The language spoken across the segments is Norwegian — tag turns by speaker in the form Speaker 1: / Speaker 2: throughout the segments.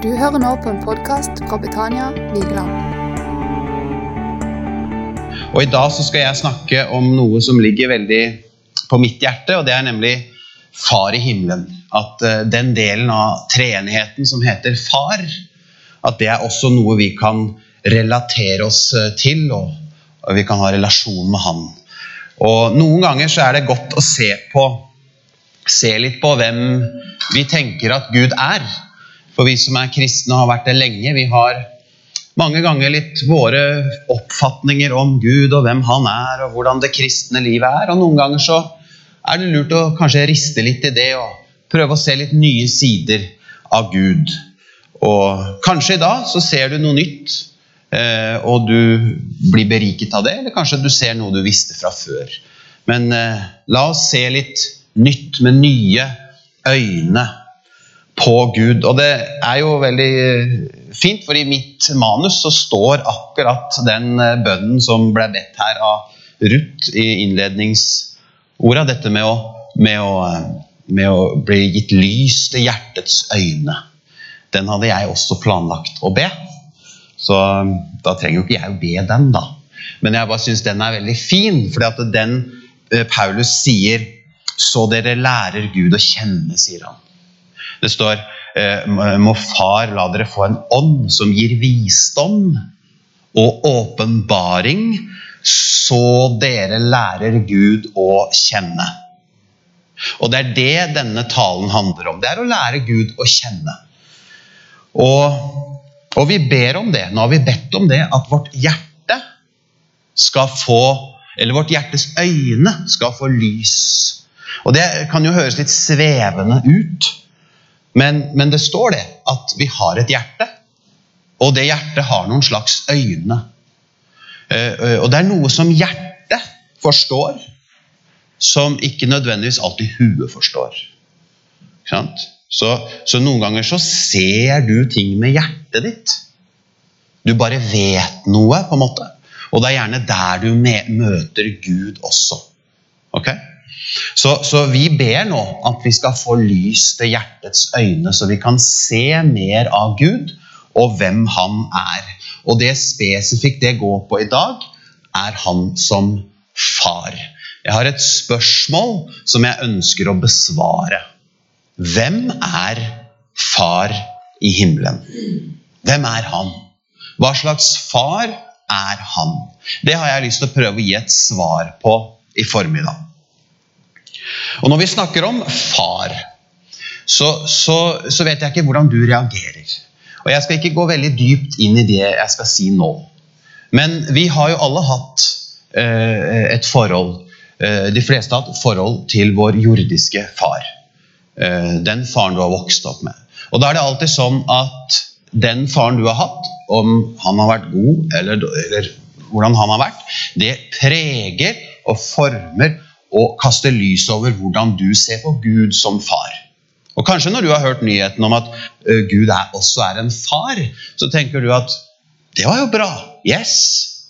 Speaker 1: Du hører nå på en podkast fra Betania Vigeland.
Speaker 2: Og I dag så skal jeg snakke om noe som ligger veldig på mitt hjerte, og det er nemlig Far i himmelen. At uh, den delen av treenigheten som heter Far, at det er også noe vi kan relatere oss uh, til, og vi kan ha relasjon med Han. Og Noen ganger så er det godt å se på se litt på hvem vi tenker at Gud er. For vi som er kristne og har vært det lenge, vi har mange ganger litt våre oppfatninger om Gud og hvem Han er, og hvordan det kristne livet er. Og noen ganger så er det lurt å kanskje riste litt i det og prøve å se litt nye sider av Gud. Og kanskje i dag så ser du noe nytt, eh, og du blir beriket av det. Eller kanskje du ser noe du visste fra før. Men eh, la oss se litt nytt med nye øyne på Gud. Og det er jo veldig eh, fint, for i mitt manus så står akkurat den eh, bønnen som ble bedt her av Ruth i innledningsorda. Dette med å, med, å, eh, med å, bli gitt lys til hjertets øyne. Den hadde jeg også planlagt å be. Så da trenger jo ikke jeg å be den, da. Men jeg bare syns den er veldig fin, fordi at den Paulus sier så dere lærer Gud å kjenne, sier han. Det står eh, må Far la dere få en ånd som gir visdom og åpenbaring, så dere lærer Gud å kjenne. Og det er det denne talen handler om. Det er å lære Gud å kjenne. Og, og vi ber om det. Nå har vi bedt om det, at vårt hjerte skal få Eller vårt hjertes øyne skal få lys. Og Det kan jo høres litt svevende ut. Men, men, det står det at vi har et hjerte, og det hjertet har noen slags øyne. Eh, eh, og det er noe som hjertet forstår, som ikke nødvendigvis alltid huet forstår. Så, så, noen ganger så ser du ting med hjertet ditt. Du bare vet noe, på en måte. Og det er gjerne der du møter Gud også. Okay? Så, så, vi ber nå at vi skal få lys til hjertets øyne, så vi kan se mer av Gud og hvem han er. Og det spesifikt det går på i dag, er han som far. Jeg har et spørsmål som jeg ønsker å besvare. Hvem er far i himmelen? Hvem er han? Hva slags far er han? Det har jeg lyst til å prøve å gi et svar på i formiddag. Og når vi snakker om far, så, så, så, vet jeg ikke hvordan du reagerer. Og jeg skal ikke gå veldig dypt inn i det jeg skal si nå. Men vi har jo alle hatt eh, et forhold eh, De fleste har hatt forhold til vår jordiske far. Eh, den faren du har vokst opp med. Og da er det alltid sånn at den faren du har hatt, om han har vært god eller, eller hvordan han har vært, det preger og former og kaste lys over hvordan du ser på Gud som far. Og Kanskje når du har hørt nyheten om at Gud er, også er en far, så tenker du at det var jo bra. Yes,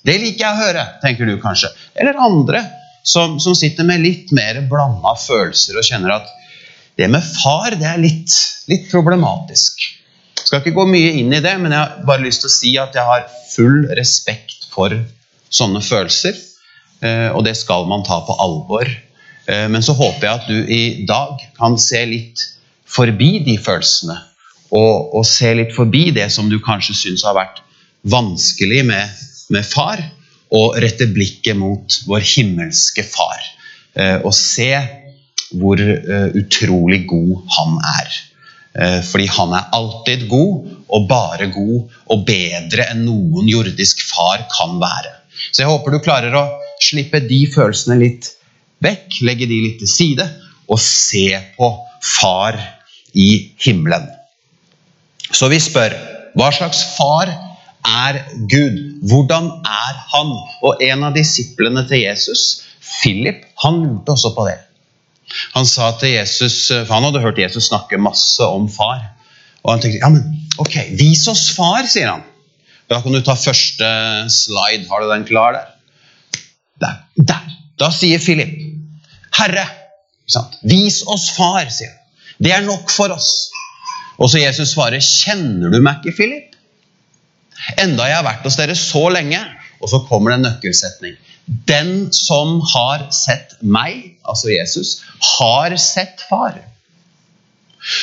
Speaker 2: det liker jeg å høre, tenker du kanskje. Eller andre som, som sitter med litt mer blanda følelser og kjenner at det med far det er litt, litt problematisk. Jeg skal ikke gå mye inn i det, men jeg har bare lyst til å si at jeg har full respekt for sånne følelser. Eh, og det skal man ta på alvor. Eh, men så håper jeg at du i dag kan se litt forbi de følelsene. Og, og se litt forbi det som du kanskje syns har vært vanskelig med, med, far. Og rette blikket mot vår himmelske far. Eh, og se hvor utrolig god han er. Fordi han er alltid god, og bare god, og bedre enn noen jordisk far kan være. Så jeg håper du klarer å slippe de følelsene litt vekk, legge de litt til side, og se på Far i himmelen. Så vi spør hva slags far er Gud? Hvordan er han? Og en av disiplene til Jesus, Philip, han lurte også på det. Han sa til Jesus, for han hadde hørt Jesus snakke masse om far. Og han tenkte ja, men ok, vis oss far, sier han. Da kan du ta første slide. Har du den klar der? Der. der. Da sier Philip, 'Herre, vis oss Far', sier han. Det er nok for oss. Og så Jesus svarer, 'Kjenner du meg ikke, Philip?' Enda jeg har vært hos dere så lenge. Og så kommer det en nøkkelsetning. Den som har sett meg, altså Jesus, har sett far.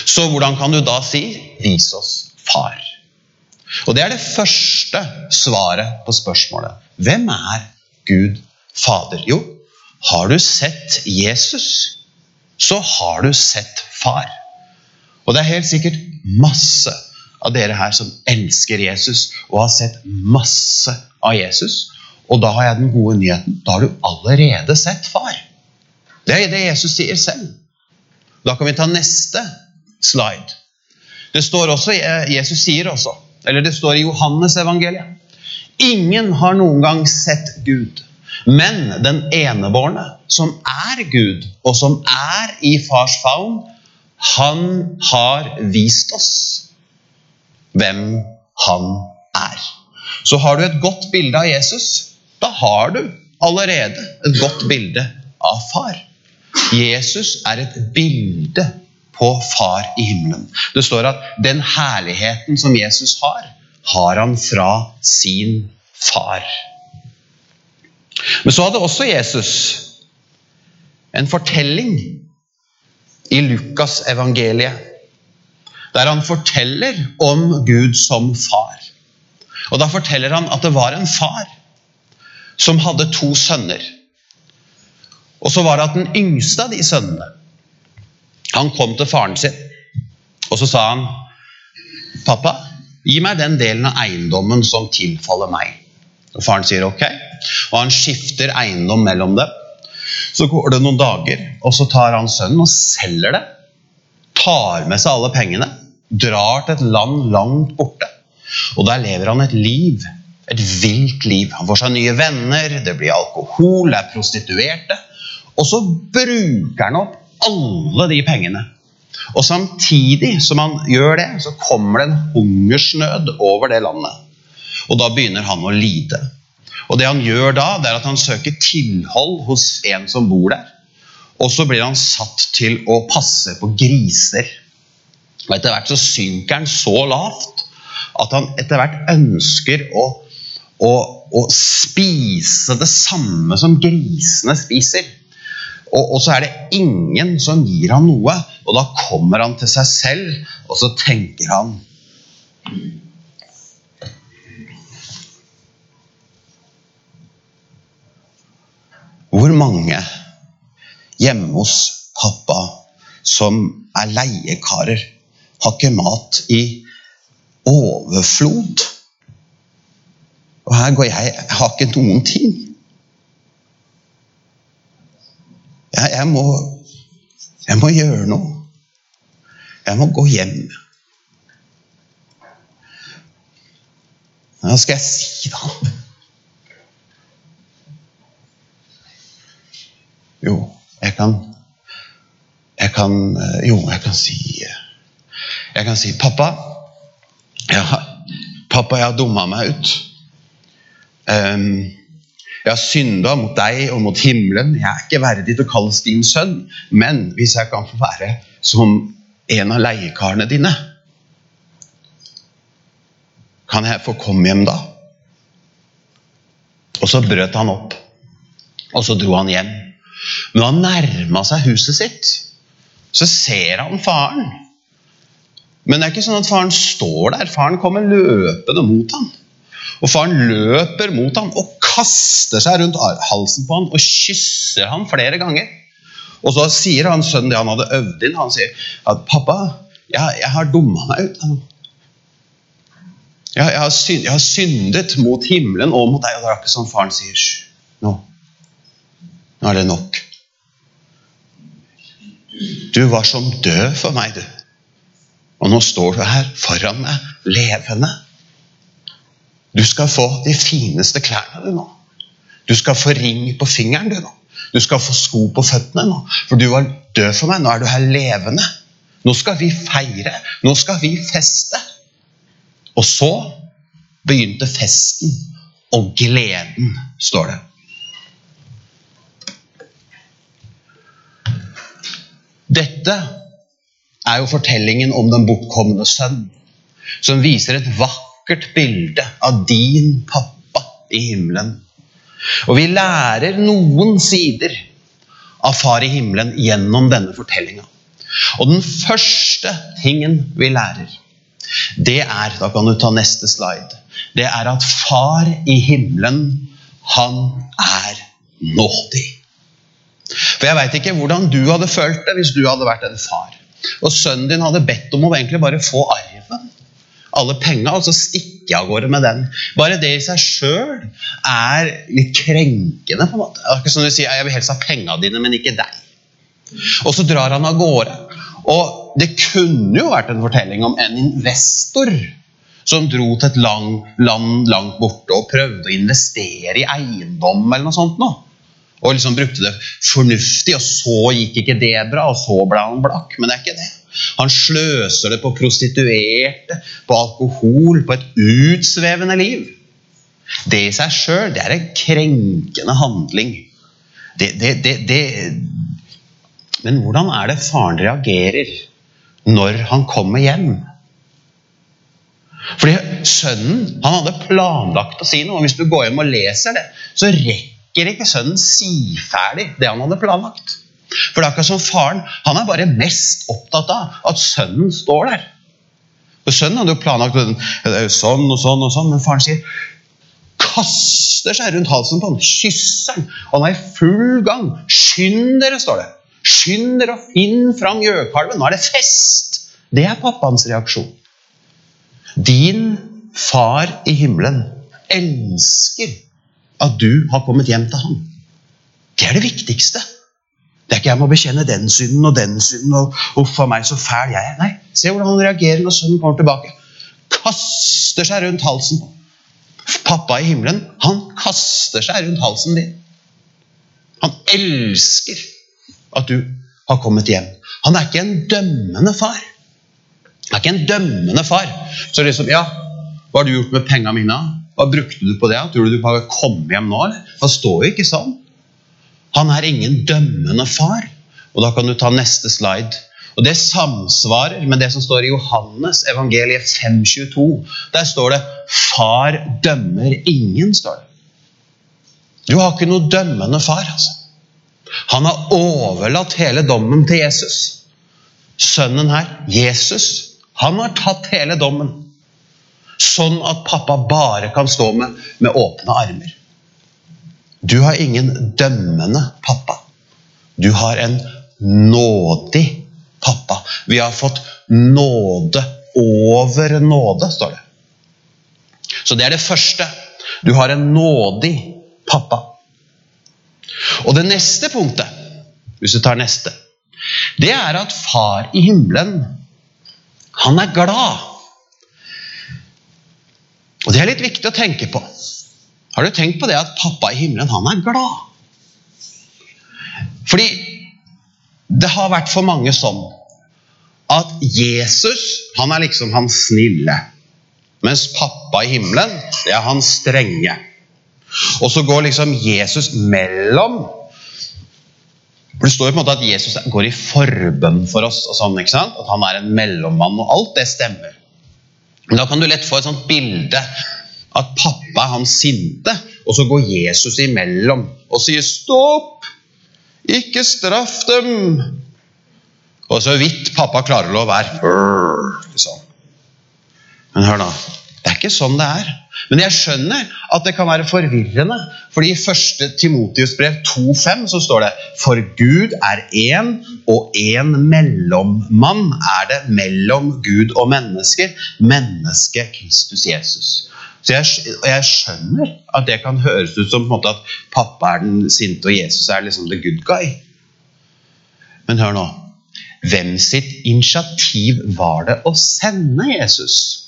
Speaker 2: Så hvordan kan du da si 'vis oss far'? Og Det er det første svaret på spørsmålet. Hvem er Gud Fader? Jo, har du sett Jesus, så har du sett far. Og det er helt sikkert masse av dere her som elsker Jesus og har sett masse av Jesus. Og da har jeg den gode nyheten. Da har du allerede sett far. Det er det Jesus sier selv. Da kan vi ta neste slide. Det står også, Jesus sier også, eller det står i Johannes evangeliet Ingen har noen gang sett Gud, men den enebårne, som er Gud, og som er i fars favn, han har vist oss hvem han er. Så har du et godt bilde av Jesus, da har du allerede et godt bilde av far. Jesus er et bilde på far i himmelen. Det står at den herligheten som Jesus har, har han fra sin far. Men så hadde også Jesus en fortelling i Lukas evangeliet, der han forteller om Gud som far. Og Da forteller han at det var en far som hadde to sønner. Og så var det at den yngste av de sønnene han kom til faren sin, og så sa han, 'Pappa, gi meg den delen av eiendommen som tilfaller meg.' Og Faren sier ok, og han skifter eiendom mellom dem. Så går det noen dager, og så tar han sønnen og selger det. Tar med seg alle pengene, drar til et land langt borte. Og der lever han et liv et vilt liv. Han får seg nye venner, det blir alkohol, det er prostituerte. Og så bruker han opp alle de pengene. Og samtidig som han gjør det, så kommer det en hungersnød over det landet. Og da begynner han å lide. Og det han gjør da, det er at han søker tilhold hos en som bor der. Og så blir han satt til å passe på griser. Og etter hvert så synker han så lavt at han etter hvert ønsker å å, å spise det samme som grisene spiser. Og, og, så er det ingen som gir ham noe. Og da kommer han til seg selv, og så tenker han Hvor mange hjemme hos pappa som er leiekarer, har ikke mat i overflod? Og her går jeg Jeg har ikke noen ting. Jeg, jeg, må, jeg må gjøre noe. Jeg må gå hjem. Hva skal jeg si, da? Jo, jeg kan Jeg kan Jo, jeg kan si Jeg kan si 'Pappa, jeg har, pappa, jeg har dumma meg ut.' Um, jeg har synda mot deg og mot himmelen. Jeg er ikke verdig til å kalles din sønn. Men hvis jeg kan få være som en av leiekarene dine, kan jeg få komme hjem da? Og så brøt han opp, og så dro han hjem. Men han nærma seg huset sitt. Så ser han faren. Men det er ikke sånn at faren står der. Faren kommer løpende mot ham. Og faren løper mot ham og kaster seg rundt halsen på ham og kysser ham flere ganger. Og så sier han sønnen det han hadde øvd inn. Han sier at 'pappa, jeg, jeg har dumma meg ut'. Jeg, jeg, har synd, jeg, har syndet mot himmelen og mot deg. Og det er ikke sånn faren sier. Nå, nå er det nok. Du var som død for meg, du. Og nå står du her foran meg, levende. Du skal få de fineste klærne du nå. Du skal få ring på fingeren du nå. Du skal få sko på føttene nå. For du var død for meg, nå er du her levende. Nå skal vi feire. Nå skal vi feste. Og så begynte festen og gleden, står det. Dette er jo fortellingen om den bortkomne sønn, som viser et vakkert bilde av din pappa i himmelen. Og vi lærer noen sider av Far i himmelen gjennom denne fortellinga. Og den første tingen vi lærer, det er Da kan du ta neste slide. Det er at Far i himmelen, han er nådig. For jeg veit ikke hvordan du hadde følt det hvis du hadde vært en far. Og sønnen din hadde bedt om å egentlig bare få arven. Alle penga, og så stikke av gårde med den. Bare det i seg sjøl er litt krenkende. på en måte. Det er ikke som du sier, Jeg vil helst ha penga dine, men ikke deg. Og så drar han av gårde. Og det kunne jo vært en fortelling om en investor som dro til et land langt borte og prøvde å investere i eiendom eller noe sånt. Nå. Og liksom brukte det fornuftig, og så gikk ikke det bra, og så ble han blakk. Men det er ikke det. Han sløser det på prostituerte, på alkohol, på et utsvevende liv. Det i seg sjøl er en krenkende handling. Det, det, det, Men hvordan er det faren reagerer når han kommer hjem? Fordi Sønnen han hadde planlagt å si noe. og Hvis du går hjem og leser det, så rekker ikke sønnen si ferdig det han hadde planlagt. For det er akkurat som faren han er bare mest opptatt av at sønnen står der. Og Sønnen hadde jo planlagt sånn og sånn, og sånn, men faren sier kaster seg rundt halsen på han, kysser han, han er i full gang. Skynd dere, står det. Skynd dere og finn fram gjøkalven. Nå er det fest! Det er pappaens reaksjon. Din far i himmelen elsker at du har kommet hjem til ham. Det er det viktigste. Det er ikke jeg må bekjenne den synden og den synden og uff a meg, så fæl jeg er. Nei, se hvordan han reagerer når sønnen kommer tilbake. Kaster seg rundt halsen. Pappa i himmelen, han kaster seg rundt halsen din. Han elsker at du har kommet hjem. Han er ikke en dømmende far. Han er ikke en dømmende far. Så liksom, ja, hva har du gjort med penga mine? Hva brukte du på det? Tror du du bare kom hjem nå? Det står jo ikke sånn. Han er ingen dømmende far. Og Da kan du ta neste slide. Og Det samsvarer med det som står i Johannes evangeliet 5.22. Der står det 'Far dømmer ingen'. står det. Du har ikke noe dømmende far. altså. Han har overlatt hele dommen til Jesus. Sønnen her, Jesus, han har tatt hele dommen. Sånn at pappa bare kan stå med, med åpne armer. Du har ingen dømmende pappa. Du har en nådig pappa. Vi har fått nåde over nåde, står det. Så det er det første. Du har en nådig pappa. Og det neste punktet, hvis du tar neste, det er at far i himmelen, han er glad. Og det er litt viktig å tenke på. Har du tenkt på det at pappa i himmelen, han er glad? Fordi det har vært for mange sånn at Jesus, han er liksom han snille. Mens pappa i himmelen, det er han strenge. Og så går liksom Jesus mellom for Det står jo på en måte at Jesus går i forbønn for oss. og sånn, ikke sant? At han er en mellommann, og alt det stemmer. Da kan du lett få et sånt bilde at pappa er han sinte, og så går Jesus imellom og sier 'stopp', ikke straff dem. Og så vidt pappa klarer å være sånn. Men hør nå, det er ikke sånn det er. Men jeg skjønner at det kan være forvirrende. fordi i 1. Timotius brev 2,5 så står det For Gud er én, og én mellommann er det mellom Gud og mennesker. Mennesket Kristus Jesus. Så jeg, jeg, skjønner at det kan høres ut som måte, at pappa er den sinte, og Jesus er liksom the good guy. Men hør nå. Hvem sitt initiativ var det å sende Jesus?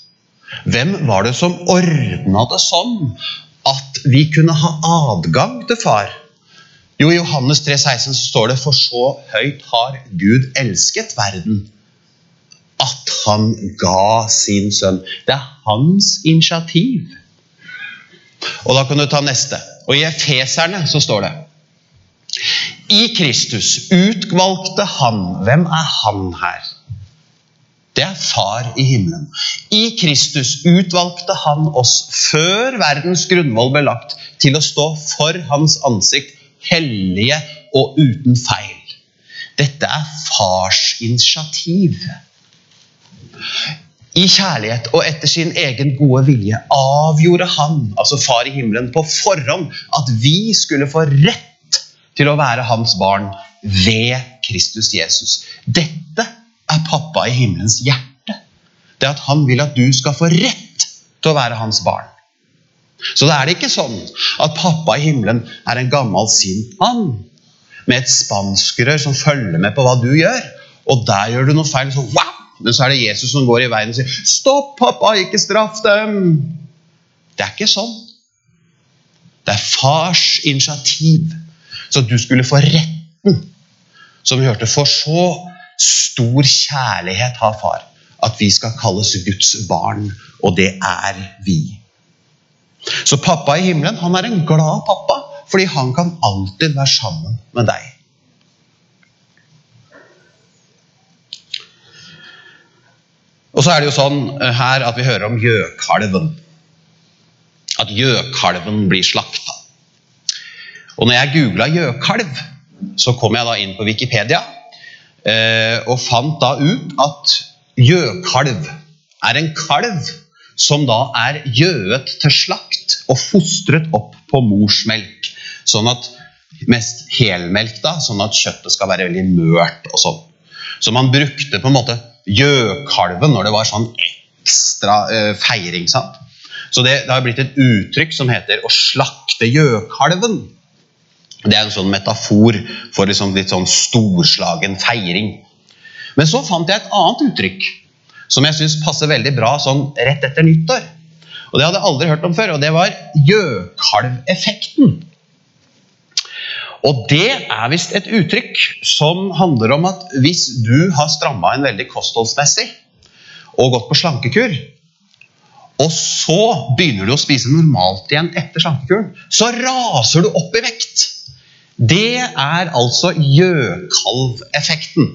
Speaker 2: Hvem var det som ordna det sånn at vi kunne ha adgang til far? Jo, I Johannes 3, 16 står det for så høyt har Gud elsket verden at han ga sin sønn. Det er hans initiativ. Og da kan du ta neste. Og i Efeserne så står det I Kristus utvalgte han Hvem er han her? Det er Far i himmelen. I Kristus utvalgte han oss før verdens grunnvoll ble lagt, til å stå for hans ansikt, hellige og uten feil. Dette er fars initiativ. I kjærlighet og etter sin egen gode vilje avgjorde han, altså Far i himmelen, på forhånd at vi skulle få rett til å være hans barn ved Kristus Jesus. Dette er pappa i himmelens hjerte. Det er at han vil at du skal få rett til å være hans barn. Så da er det ikke sånn at pappa i himmelen er en gammel, sint mann med et spanskrør som følger med på hva du gjør. Og der gjør du noe feil, så wow! Men så er det Jesus som går i veien og sier 'Stopp, pappa, ikke straff dem'. Det er ikke sånn. Det er fars initiativ. Så du skulle få retten, som vi hørte. For så stor kjærlighet har far at vi skal kalles Guds barn, og det er vi. Så pappa i himmelen han er en glad pappa, fordi han kan alltid være sammen med deg. Og så er det jo sånn eh, her at vi hører om gjøkalven. At gjøkalven blir slakta. Og når jeg googla gjøkalv, så kom jeg da inn på Wikipedia og fant da ut at gjøkalv er en kalv som da er gjøet til slakt og fostret opp på morsmelk. Sånn at Mest helmelk, da, sånn at kjøttet skal være veldig mørt. og sånn. Så man brukte på en måte gjøkalven når det var sånn ekstra eh, feiring. sant? Så det, det har blitt et uttrykk som heter 'å slakte gjøkalven'. Det er en sånn metafor for liksom litt sånn storslagen feiring. Men så fant jeg et annet uttrykk som jeg syns passer veldig bra sånn rett etter nyttår. Og Det hadde jeg aldri hørt om før, og det var gjøkalveffekten. Og det er visst et uttrykk som handler om at hvis du har stramma inn veldig kostholdsmessig og gått på slankekur, og så begynner du å spise normalt igjen etter slankekuren, så raser du opp i vekt. Det er altså gjøkalveffekten.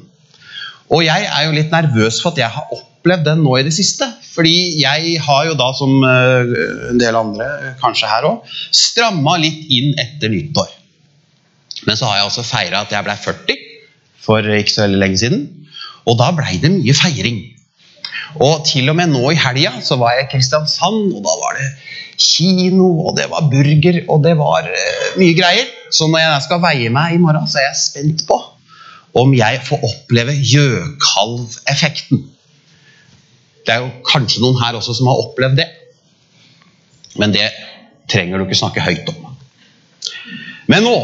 Speaker 2: Og jeg er jo litt nervøs for at jeg har opplevd den nå i det siste. Fordi jeg har jo da, som eh, en del andre kanskje her òg, stramma litt inn etter nyttår. Men så har jeg også feira at jeg ble 40 for ikke så veldig lenge siden. Og da blei det mye feiring. Og til og med nå i helga så var jeg i Kristiansand, og da var det kino, og det var burger, og det var uh, mye greier. Så når jeg skal veie meg i morgen, så er jeg spent på om jeg får oppleve gjøkalveffekten. Det er jo kanskje noen her også som har opplevd det. Men det trenger du ikke snakke høyt om. Men nå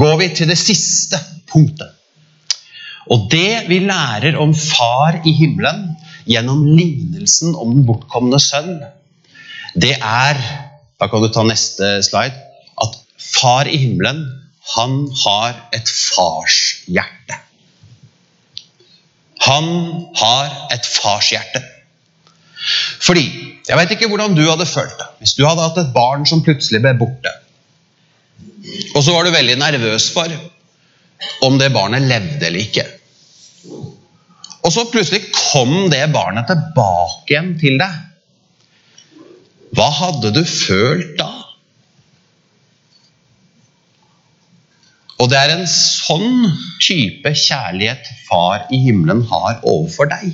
Speaker 2: går vi til det siste punktet. Og det vi lærer om Far i himmelen gjennom lignelsen om den bortkomne sønn, det er Da kan du ta neste slide. At Far i himmelen, han har et farshjerte. Han har et farshjerte. Fordi Jeg vet ikke hvordan du hadde følt det hvis du hadde hatt et barn som plutselig ble borte. Og så var du veldig nervøs for om det barnet levde eller ikke. Og så plutselig kom det barnet tilbake igjen til deg. Hva hadde du følt da? Og det er en sånn type kjærlighet far i himmelen har overfor deg.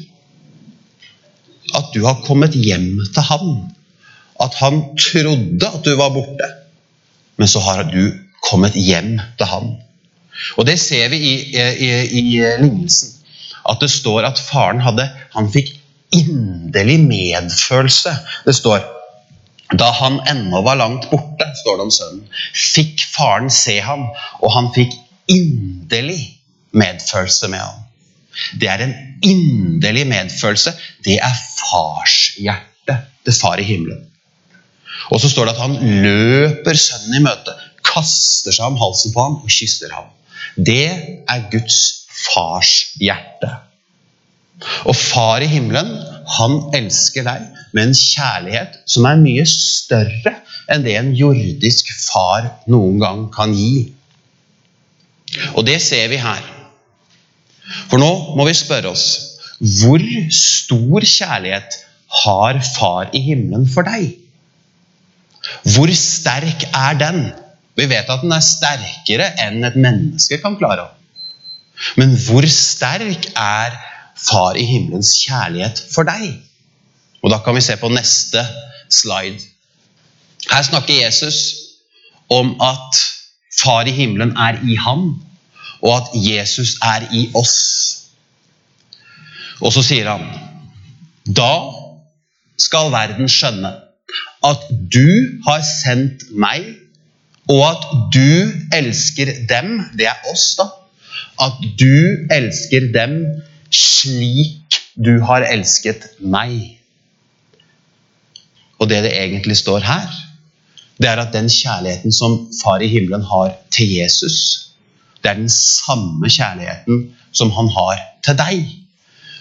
Speaker 2: At du har kommet hjem til han. At han trodde at du var borte men så har du kommet hjem til han. Og Det ser vi i, i, i lignelsen. At det står at faren hadde Han fikk inderlig medfølelse. Det står da han ennå var langt borte, står det om sønnen, fikk faren se ham, og han fikk inderlig medfølelse med ham. Det er en inderlig medfølelse. Det er farshjertet til far i himmelen. Og så står det at han løper sønnen i møte, kaster seg om halsen på ham og kysser ham. Det er Guds fars hjerte. Og far i himmelen, han elsker deg med en kjærlighet som er mye større enn det en jordisk far noen gang kan gi. Og det ser vi her. For nå må vi spørre oss hvor stor kjærlighet har Far i himmelen for deg? Hvor sterk er den? Vi vet at den er sterkere enn et menneske kan klare. Men hvor sterk er Far i himmelens kjærlighet for deg? Og Da kan vi se på neste slide. Her snakker Jesus om at Far i himmelen er i ham, og at Jesus er i oss. Og så sier han Da skal verden skjønne at du har sendt meg, og at du elsker dem. Det er oss, da. At du elsker dem slik du har elsket meg. Og det det egentlig står her, det er at den kjærligheten som Far i himmelen har til Jesus, det er den samme kjærligheten som han har til deg.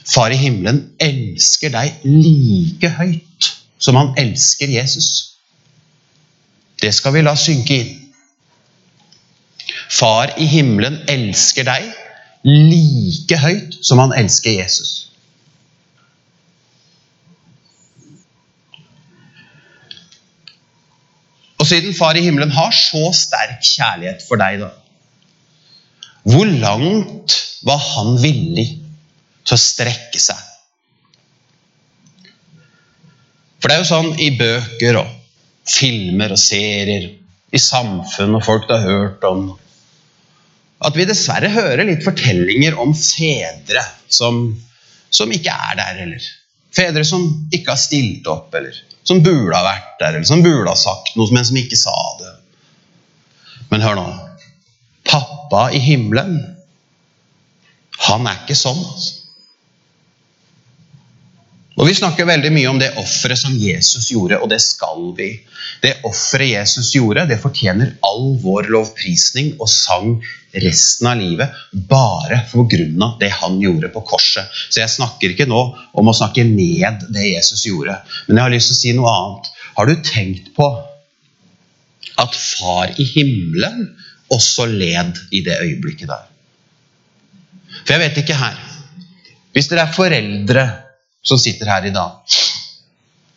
Speaker 2: Far i himmelen elsker deg like høyt som han elsker Jesus. Det skal vi la synke inn. Far i himmelen elsker deg like høyt som han elsker Jesus. Og siden Far i himmelen har så sterk kjærlighet for deg, da Hvor langt var han villig til å strekke seg? For det er jo sånn i bøker og filmer og serier, i samfunn og folk du har hørt om At vi dessverre hører litt fortellinger om fedre som, som ikke er der, heller. fedre som ikke har stilt opp, eller som burde ha vært der, eller som burde ha sagt noe, men som ikke sa det. Men hør nå. Pappa i himmelen, han er ikke sånn. altså. Og Vi snakker veldig mye om det offeret som Jesus gjorde, og det skal vi. Det offeret Jesus gjorde, det fortjener all vår lovprisning og sang resten av livet bare pga. det han gjorde på korset. Så jeg snakker ikke nå om å snakke ned det Jesus gjorde, men jeg har lyst til å si noe annet. Har du tenkt på at Far i himmelen også led i det øyeblikket der? For jeg vet ikke her Hvis dere er foreldre som sitter her i dag.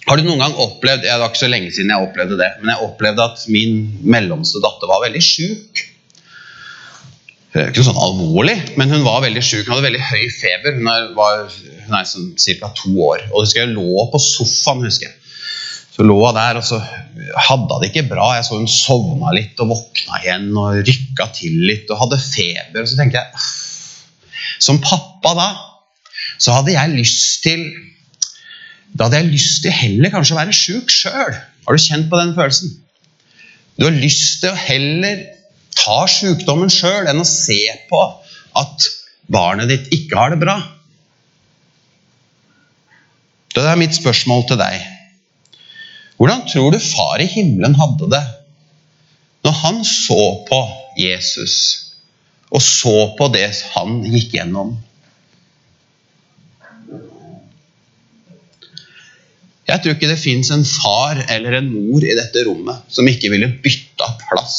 Speaker 2: Har du noen gang opplevd Det var ikke så lenge siden jeg opplevde det, men jeg opplevde at min mellomste datter var veldig sjuk. Ikke sånn alvorlig, men hun var veldig sjuk. Hun hadde veldig høy feber. Hun er, var, hun er sånn ca. to år. Og husker jeg lå på sofaen, husker jeg. Så lå hun der, og så hadde hun det ikke bra. Jeg så hun sovna litt og våkna igjen og rykka til litt og hadde feber. Og så tenkte jeg Som pappa da så hadde jeg lyst til Da hadde jeg lyst til heller kanskje å være sjuk sjøl. Har du kjent på den følelsen? Du har lyst til å heller ta sjukdommen sjøl enn å se på at barnet ditt ikke har det bra. Det er mitt spørsmål til deg. Hvordan tror du far i himmelen hadde det når han så på Jesus og så på det han gikk gjennom? Jeg tror ikke det fins en far eller en mor i dette rommet som ikke ville bytta plass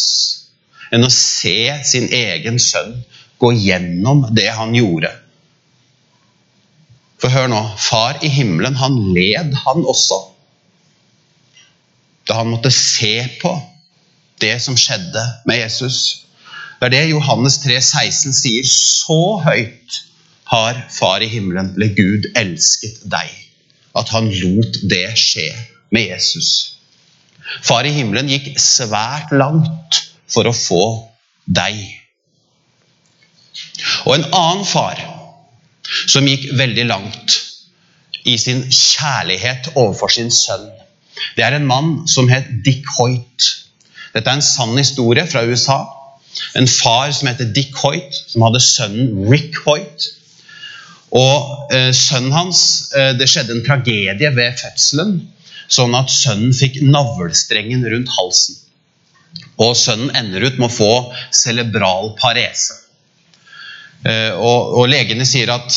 Speaker 2: enn å se sin egen sønn gå gjennom det han gjorde. For hør nå, far i himmelen, han led, han også. Da han måtte se på det som skjedde med Jesus. Det er det Johannes 3, 16 sier. Så høyt har Far i himmelen, eller Gud, elsket deg at han lot det skje med Jesus. Far i himmelen gikk svært langt for å få deg. Og en annen far som gikk veldig langt i sin kjærlighet overfor sin sønn, det er en mann som het Dick Hoyt. Dette er en sann historie fra USA. En far som heter Dick Hoyt, som hadde sønnen Rick Hoyt. Og eh, sønnen hans eh, Det skjedde en tragedie ved fødselen, sånn at sønnen fikk navlstrengen rundt halsen. Og sønnen ender ut med å få cerebral parese. Eh, og, og, legene sier at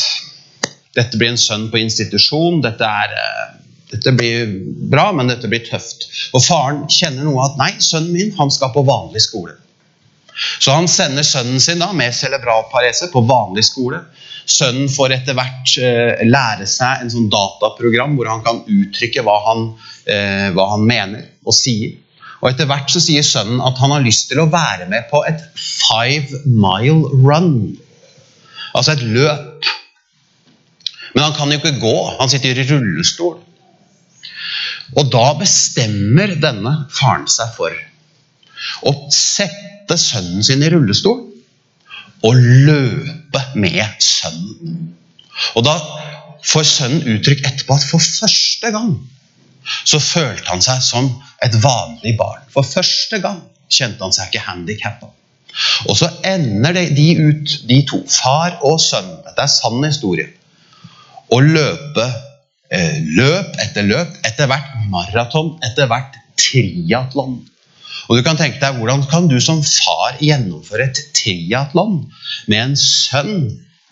Speaker 2: dette blir en sønn på institusjon. Dette, er, eh, dette blir bra, men dette blir tøft. Og faren kjenner noe at nei, sønnen min han skal på vanlig skole. Så han sender sønnen sin da, med cerebral på vanlig skole. Sønnen får etter hvert eh, lære seg en sånn dataprogram hvor han kan uttrykke hva han, eh, hva han mener og sier. Og Etter hvert så sier sønnen at han har lyst til å være med på et five mile run. Altså et løp. Men han kan jo ikke gå. Han sitter i rullestol. Og da bestemmer denne faren seg for å sette sønnen sin i rullestol og løpe med sønnen. Og da får sønnen uttrykk etterpå at for første gang så følte han seg som et vanlig barn. For første gang kjente han seg ikke handikappa. Og så ender de ut, de to, far og sønn, dette er sann historie, å løpe eh, løp etter løp, etter hvert maraton, etter hvert triatlon. Og du kan tenke deg, Hvordan kan du som far gjennomføre et triatlon med en sønn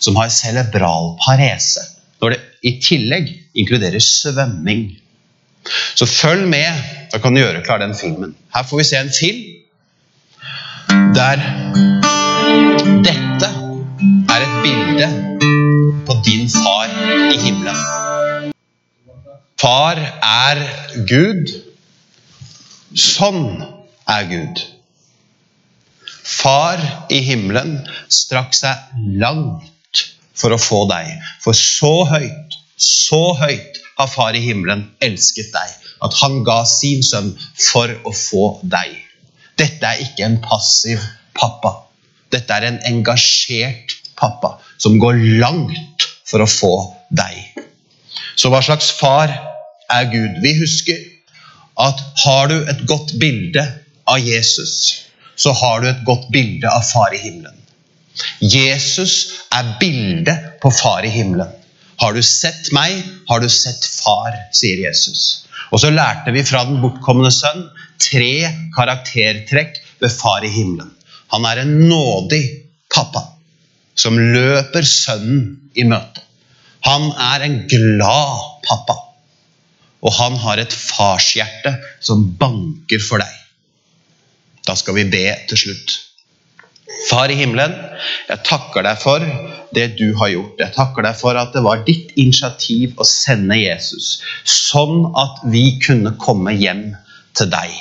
Speaker 2: som har cerebral parese, når det i tillegg inkluderer svømming? Så følg med, da kan du gjøre klar den filmen. Her får vi se en film der dette er et bilde på din far i himmelen. Far er Gud. Sånn er Gud. Far i himmelen strakk seg langt for å få deg. For så høyt, så høyt har Far i himmelen elsket deg, at han ga sin sønn for å få deg. Dette er ikke en passiv pappa. Dette er en engasjert pappa som går langt for å få deg. Så hva slags far er Gud? Vi husker at har du et godt bilde av Jesus, så har du et godt bilde av Far i himmelen. Jesus er bildet på Far i himmelen. Har du sett meg, har du sett Far, sier Jesus. Og så lærte vi fra den bortkomne sønn tre karaktertrekk ved Far i himmelen. Han er en nådig pappa som løper sønnen i møte. Han er en glad pappa. Og han har et farshjerte som banker for deg. Da skal vi be til slutt. Far i himmelen, jeg takker deg for det du har gjort. Jeg takker deg for at det var ditt initiativ å sende Jesus, sånn at vi kunne komme hjem til deg.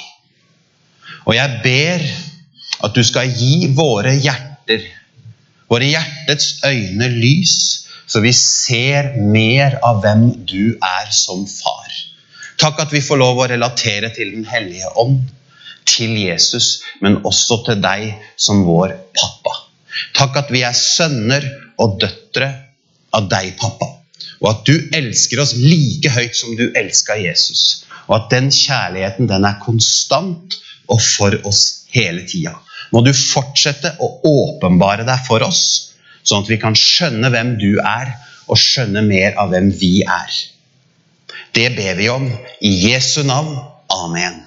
Speaker 2: Og jeg ber at du skal gi våre hjerter, våre hjertets øyne, lys, så vi ser mer av hvem du er som far. Takk at vi får lov å relatere til Den hellige ånd til Jesus, men også til deg som vår pappa. Takk at vi er sønner og døtre av deg, pappa. Og at du elsker oss like høyt som du elska Jesus. Og at den kjærligheten den er konstant og for oss hele tida. Må du fortsette å åpenbare deg for oss, sånn at vi kan skjønne hvem du er, og skjønne mer av hvem vi er. Det ber vi om i Jesu navn. Amen.